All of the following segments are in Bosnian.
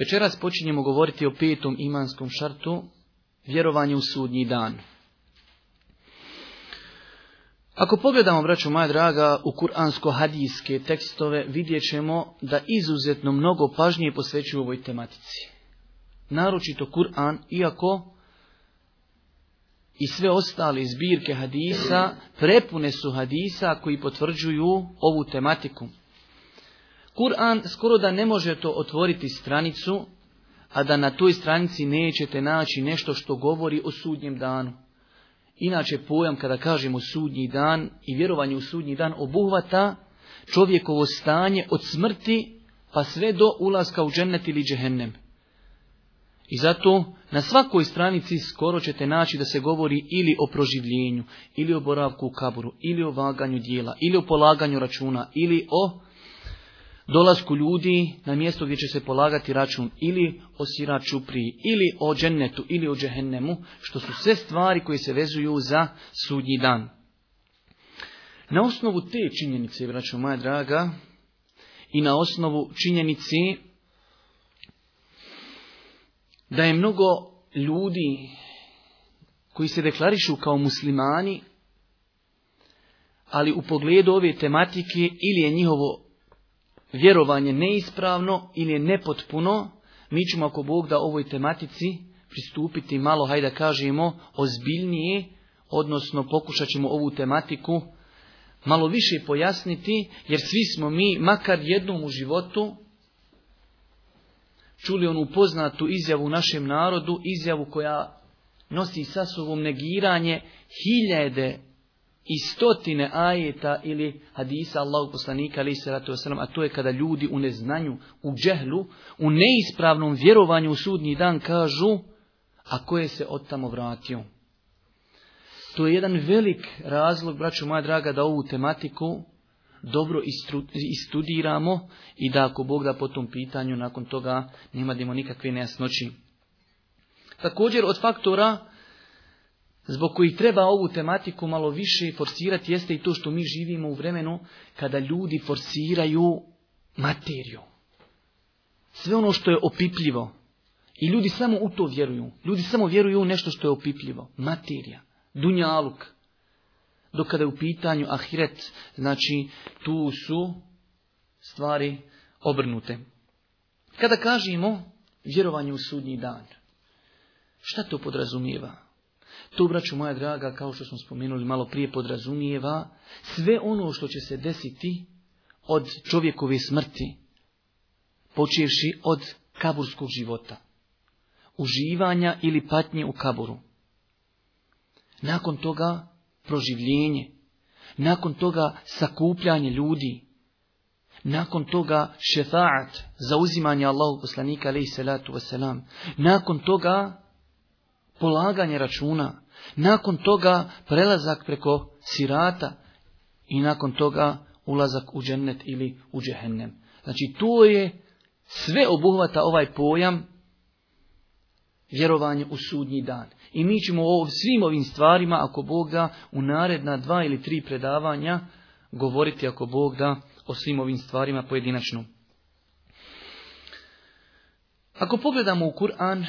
Večeras počinjemo govoriti o petom imanskom šartu, vjerovanje u sudnji dan. Ako pogledamo, braću moja draga, u kuransko-hadijske tekstove, vidjet ćemo da izuzetno mnogo pažnje posvećuju ovoj tematici. Naročito Kur'an, iako i sve ostale zbirke hadisa, prepune su hadisa koji potvrđuju ovu tematiku. Kur'an skoro da ne možete otvoriti stranicu, a da na toj stranici nećete naći nešto što govori o sudnjem danu. Inače pojam kada kažemo sudnji dan i vjerovanje u sudnji dan obuhvata čovjekovo stanje od smrti pa sve do ulaska u džennet ili džehennem. I zato na svakoj stranici skoro ćete naći da se govori ili o proživljenju, ili o boravku u kaburu, ili o vaganju dijela, ili o polaganju računa, ili o dolasku ljudi na mjesto gdje će se polagati račun ili o siraču pri, ili o džennetu, ili o džehennemu, što su sve stvari koje se vezuju za sudnji dan. Na osnovu te činjenice, braćo moja draga, i na osnovu činjenici da je mnogo ljudi koji se deklarišu kao muslimani, ali u pogledu ove tematike ili je njihovo vjerovanje neispravno ili je nepotpuno, mi ćemo ako Bog da ovoj tematici pristupiti malo, hajde da kažemo, ozbiljnije, odnosno pokušat ćemo ovu tematiku malo više pojasniti, jer svi smo mi, makar jednom u životu, čuli onu poznatu izjavu u našem narodu, izjavu koja nosi sa sobom negiranje hiljade i stotine ajeta ili hadisa Allahu poslanika ali salatu a to je kada ljudi u neznanju, u džehlu, u neispravnom vjerovanju u sudnji dan kažu, a ko je se od tamo vratio? To je jedan velik razlog, braću moja draga, da ovu tematiku dobro istudiramo i da ako Bog da po tom pitanju nakon toga ne nikakve nejasnoći. Također od faktora zbog koji treba ovu tematiku malo više forsirati jeste i to što mi živimo u vremenu kada ljudi forsiraju materiju. Sve ono što je opipljivo. I ljudi samo u to vjeruju. Ljudi samo vjeruju u nešto što je opipljivo. Materija. Dunjaluk. Dok kada je u pitanju ahiret, znači tu su stvari obrnute. Kada kažemo vjerovanje u sudnji dan, šta to podrazumijeva? To, braću moja draga, kao što smo spomenuli malo prije, podrazumijeva sve ono što će se desiti od čovjekove smrti, počevši od kaburskog života, uživanja ili patnje u kaburu. Nakon toga proživljenje, nakon toga sakupljanje ljudi, nakon toga šefaat, zauzimanje Allahu poslanika salatu wasalam, nakon toga polaganje računa, nakon toga prelazak preko sirata i nakon toga ulazak u džennet ili u džehennem. Znači to je, sve obuhvata ovaj pojam vjerovanje u sudnji dan. I mi ćemo o svim ovim stvarima, ako Bog da, u naredna dva ili tri predavanja govoriti, ako Bog da, o svim ovim stvarima pojedinačno. Ako pogledamo u Kur'an,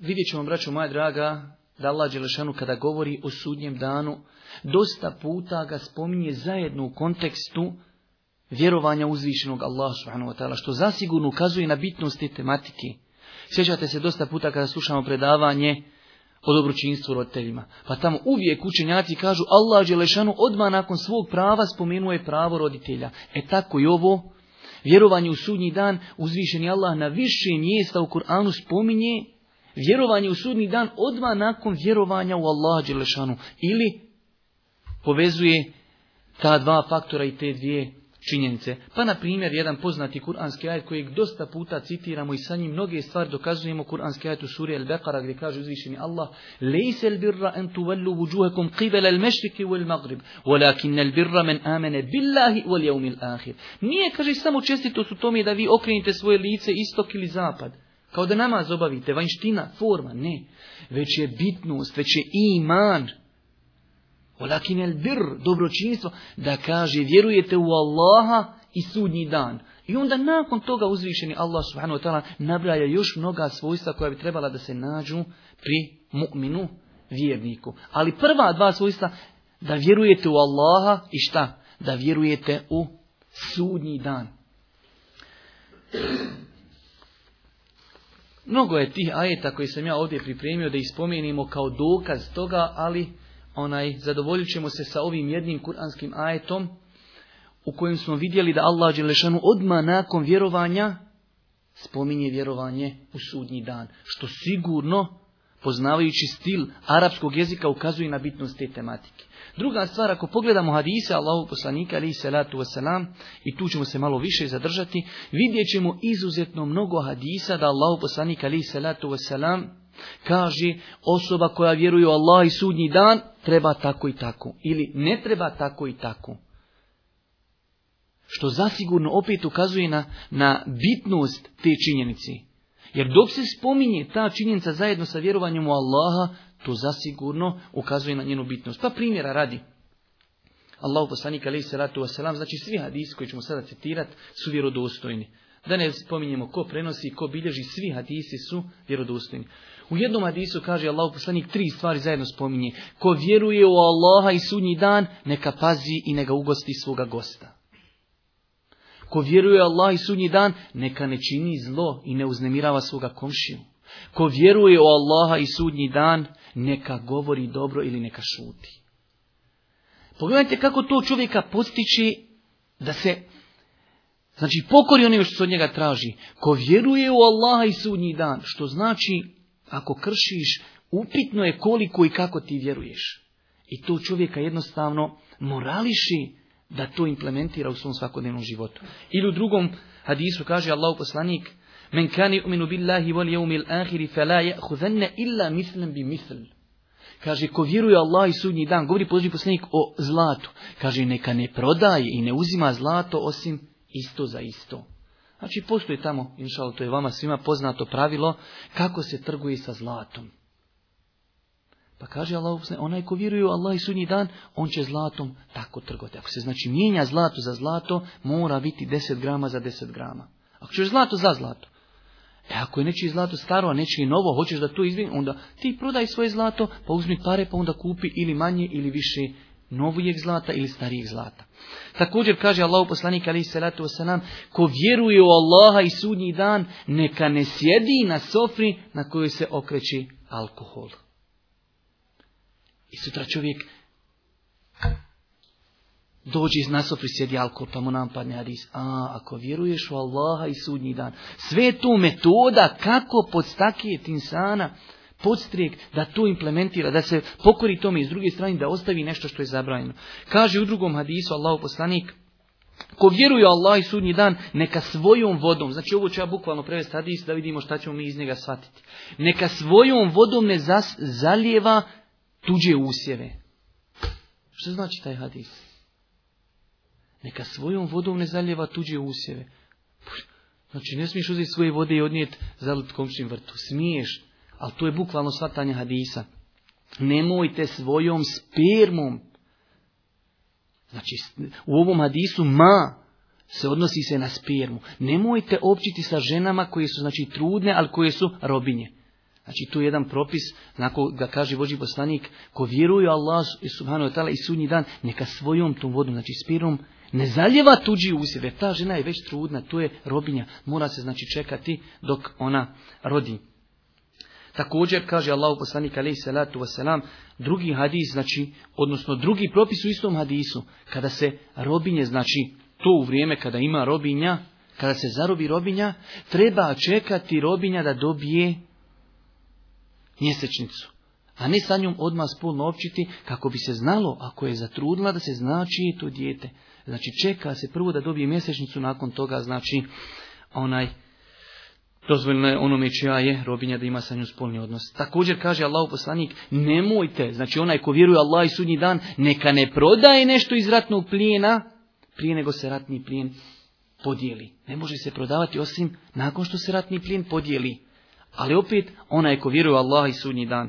vidjet ćemo, braćo moja draga, da Allah Đelešanu kada govori o sudnjem danu, dosta puta ga spominje zajedno u kontekstu vjerovanja uzvišenog Allah subhanahu što zasigurno ukazuje na bitnost te tematike. Sjećate se dosta puta kada slušamo predavanje o dobročinstvu roditeljima. Pa tamo uvijek učenjaci kažu Allah Đelešanu odmah nakon svog prava spomenuje pravo roditelja. E tako i ovo, vjerovanje u sudnji dan, uzvišeni Allah na više mjesta u Kur'anu spominje vjerovanje u sudni dan odmah nakon vjerovanja u Allaha Đelešanu. Ili povezuje ta dva faktora i te dvije činjenice. Pa na primjer jedan poznati kuranski ajet kojeg dosta puta citiramo i sa njim mnoge stvari dokazujemo kuranski ajet u suri Al-Baqara gdje kaže uzvišeni Allah: "Lejsel birra en tuwallu wujuhakum qibala al-mashriqi wal-maghrib, walakin al-birra men amene billahi wal jaumil akhir." Nije kaže samo čestitost u tome da vi okrenite svoje lice istok ili zapad. Kao da namaz obavite, vanština, forma, ne. Već je bitnost, već je iman. Olakin el bir, dobročinstvo, da kaže vjerujete u Allaha i sudnji dan. I onda nakon toga uzvišeni Allah subhanahu wa ta'ala nabraja još mnoga svojstva koja bi trebala da se nađu pri mu'minu, vjerniku. Ali prva dva svojstva, da vjerujete u Allaha i šta? Da vjerujete u sudnji dan. Mnogo je tih ajeta koje sam ja ovdje pripremio da ih spomenimo kao dokaz toga, ali onaj zadovoljit ćemo se sa ovim jednim kuranskim ajetom u kojem smo vidjeli da Allah Đelešanu odma nakon vjerovanja spominje vjerovanje u sudnji dan, što sigurno poznavajući stil arapskog jezika ukazuje na bitnost te tematike. Druga stvar, ako pogledamo hadise Allahu poslanika ali salatu wasalam, i tu ćemo se malo više zadržati, vidjet ćemo izuzetno mnogo hadisa da Allahu poslanika ali salatu wasalam kaže osoba koja vjeruje u Allah i sudnji dan treba tako i tako ili ne treba tako i tako. Što zasigurno opet ukazuje na, na bitnost te činjenice. Jer dok se spominje ta činjenica zajedno sa vjerovanjem u Allaha, to zasigurno ukazuje na njenu bitnost. Pa primjera radi. Allahu poslanik alejhi salatu vesselam, znači svi hadisi koji ćemo sada citirati su vjerodostojni. Da ne spominjemo ko prenosi, ko bilježi, svi hadisi su vjerodostojni. U jednom hadisu kaže Allahu poslanik tri stvari zajedno spominje. Ko vjeruje u Allaha i sudnji dan, neka pazi i neka ugosti svoga gosta. Ko vjeruje Allah i sudnji dan, neka ne čini zlo i ne uznemirava svoga komšiju. Ko vjeruje u Allaha i sudnji dan, neka govori dobro ili neka šuti. Pogledajte kako to čovjeka postići da se, znači pokori onim što se od njega traži. Ko vjeruje u Allaha i sudnji dan, što znači ako kršiš, upitno je koliko i kako ti vjeruješ. I to čovjeka jednostavno morališi da to implementira u svom svakodnevnom životu. Ili u drugom hadisu kaže Allahu poslanik Men kani billahi wal yawmil akhir fala illa bi Kaže, ko vjeruje Allah i sudnji dan, govori pozivni poslanik o zlatu. Kaže, neka ne prodaje i ne uzima zlato osim isto za isto. Znači, postoji tamo, inšalo, to je vama svima poznato pravilo, kako se trguje sa zlatom. Pa kaže Allah, onaj ko vjeruje u Allah i sudnji dan, on će zlatom tako trgovati. Ako se znači mijenja zlato za zlato, mora biti 10 grama za 10 grama. Ako ćeš zlato za zlato. E ako je nečiji zlato staro, a nečije novo, hoćeš da to izvini, onda ti prodaj svoje zlato, pa uzmi pare, pa onda kupi ili manje ili više novijeg zlata ili starijeg zlata. Također kaže Allah poslanik alaih salatu wasalam, ko vjeruje u Allaha i sudnji dan, neka ne sjedi na sofri na kojoj se okreći alkohol. I sutra čovjek dođe iz nas sjedi alkohol pa mu padne hadis. A, ako vjeruješ u Allaha i sudnji dan. Sve je to metoda kako podstakijet insana podstrijek da to implementira, da se pokori tome iz s druge strane da ostavi nešto što je zabranjeno. Kaže u drugom hadisu Allahu poslanik, ko vjeruje Allah i sudnji dan, neka svojom vodom, znači ovo ću ja bukvalno prevesti hadis da vidimo šta ćemo mi iz njega shvatiti, neka svojom vodom ne zas, zalijeva tuđe usjeve. Što znači taj hadis? Neka svojom vodom ne zaljeva tuđe usjeve. Znači, ne smiješ uzeti svoje vode i odnijeti zalit komšnim vrtu. Smiješ, ali to je bukvalno shvatanje hadisa. Nemojte svojom spermom. Znači, u ovom hadisu ma se odnosi se na spermu. Nemojte općiti sa ženama koje su znači trudne, ali koje su robinje. Znači tu je jedan propis, nakon ga kaže Boži poslanik, ko vjeruje Allah subhanahu wa ta'ala i sudnji dan, neka svojom tom vodom, znači spirom, ne zaljeva tuđi u sebe. ta žena je već trudna, to je robinja, mora se znači čekati dok ona rodi. Također kaže Allahu poslanik alejhi salatu vesselam drugi hadis znači odnosno drugi propis u istom hadisu kada se robinje znači to u vrijeme kada ima robinja kada se zarobi robinja treba čekati robinja da dobije mjesečnicu. A ne sa njom odmah spolno općiti kako bi se znalo ako je zatrudila da se zna čije to dijete. Znači čeka se prvo da dobije mjesečnicu, nakon toga znači onaj dozvoljno je onome čija je robinja da ima sa njom spolni odnos. Također kaže Allah poslanik, nemojte, znači onaj ko vjeruje Allah i sudnji dan, neka ne prodaje nešto iz ratnog plijena, prije nego se ratni plijen podijeli. Ne može se prodavati osim nakon što se ratni plijen podijeli. Ali opet, onaj ko vjeruje Allah i sudnji dan.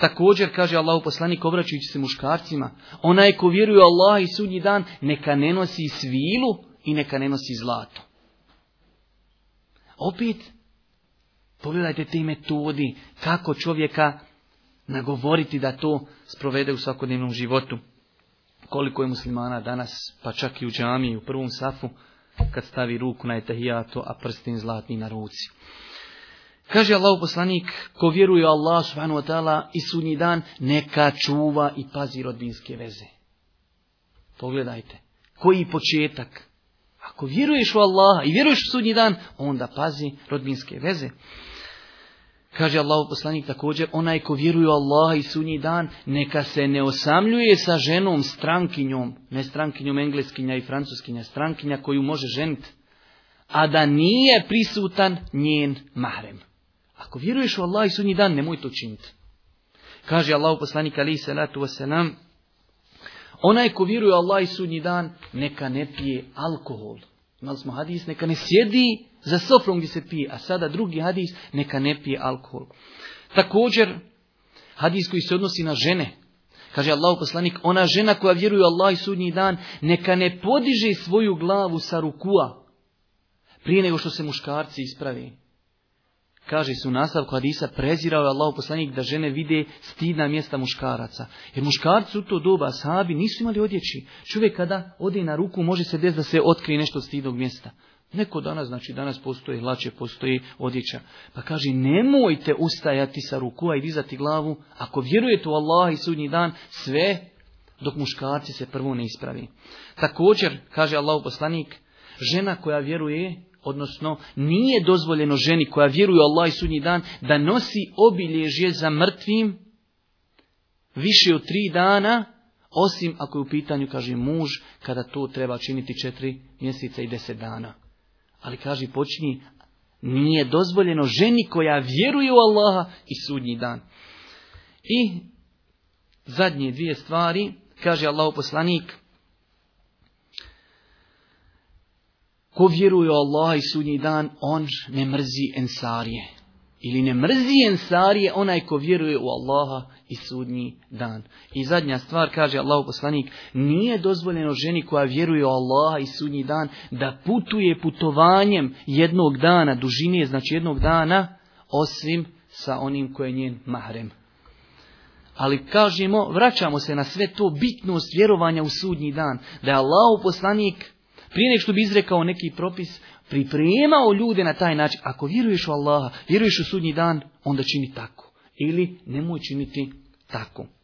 Također, kaže Allahu poslanik obraćujući se muškarcima, onaj ko vjeruje Allah i sudnji dan, neka ne nosi svilu i neka ne nosi zlato. Opet, pogledajte te metodi, kako čovjeka nagovoriti da to sprovede u svakodnevnom životu. Koliko je muslimana danas, pa čak i u džamiji, u prvom safu, kad stavi ruku na etahijato, a prstin zlatni na ruci. Kaže Allah poslanik, ko vjeruje Allah subhanahu wa ta'ala i sudnji dan, neka čuva i pazi rodbinske veze. Pogledajte, koji početak. Ako vjeruješ u Allaha i vjeruješ u sudnji dan, onda pazi rodbinske veze. Kaže Allah poslanik također, onaj ko vjeruje u Allaha i sudnji dan, neka se ne osamljuje sa ženom strankinjom, ne strankinjom engleskinja i francuskinja, strankinja koju može ženiti, a da nije prisutan njen mahrem. Ako vjeruješ u Allah i sudnji dan, nemoj to činiti. Kaže Allah poslanik ali salatu wasalam, onaj ko vjeruje u Allah i sudnji dan, neka ne pije alkohol. Imali smo hadis, neka ne sjedi za sofrom gdje se pije, a sada drugi hadis, neka ne pije alkohol. Također, hadis koji se odnosi na žene, Kaže Allah poslanik, ona žena koja vjeruje Allah i sudnji dan, neka ne podiže svoju glavu sa rukua, prije nego što se muškarci ispravi. Kaže su nasav hadisa, prezirao je Allah poslanik da žene vide stidna mjesta muškaraca. Jer muškarci u to doba, sahabi, nisu imali odjeći. Čovjek kada ode na ruku, može se des da se otkrije nešto stidnog mjesta. Neko danas, znači danas postoji hlače, postoji odjeća. Pa kaže, nemojte ustajati sa ruku, i dizati glavu. Ako vjerujete u Allah i sudnji dan, sve dok muškarci se prvo ne ispravi. Također, kaže Allah poslanik, žena koja vjeruje odnosno nije dozvoljeno ženi koja vjeruje Allah i sudnji dan, da nosi obilježje za mrtvim više od tri dana, osim ako je u pitanju, kaže muž, kada to treba činiti četiri mjeseca i deset dana. Ali kaže, počni, nije dozvoljeno ženi koja vjeruje u Allaha i sudnji dan. I zadnje dvije stvari, kaže Allah poslanik, ko vjeruje u Allaha i sudnji dan, on ne mrzi ensarije. Ili ne mrzi ensarije onaj ko vjeruje u Allaha i sudnji dan. I zadnja stvar, kaže Allahu poslanik, nije dozvoljeno ženi koja vjeruje u Allaha i sudnji dan da putuje putovanjem jednog dana, dužine znači jednog dana, osim sa onim koje je njen mahrem. Ali kažemo, vraćamo se na sve to bitnost vjerovanja u sudnji dan, da je Allah poslanik prije nek što bi izrekao neki propis, pripremao ljude na taj način. Ako vjeruješ u Allaha, vjeruješ u sudnji dan, onda čini tako. Ili nemoj činiti tako.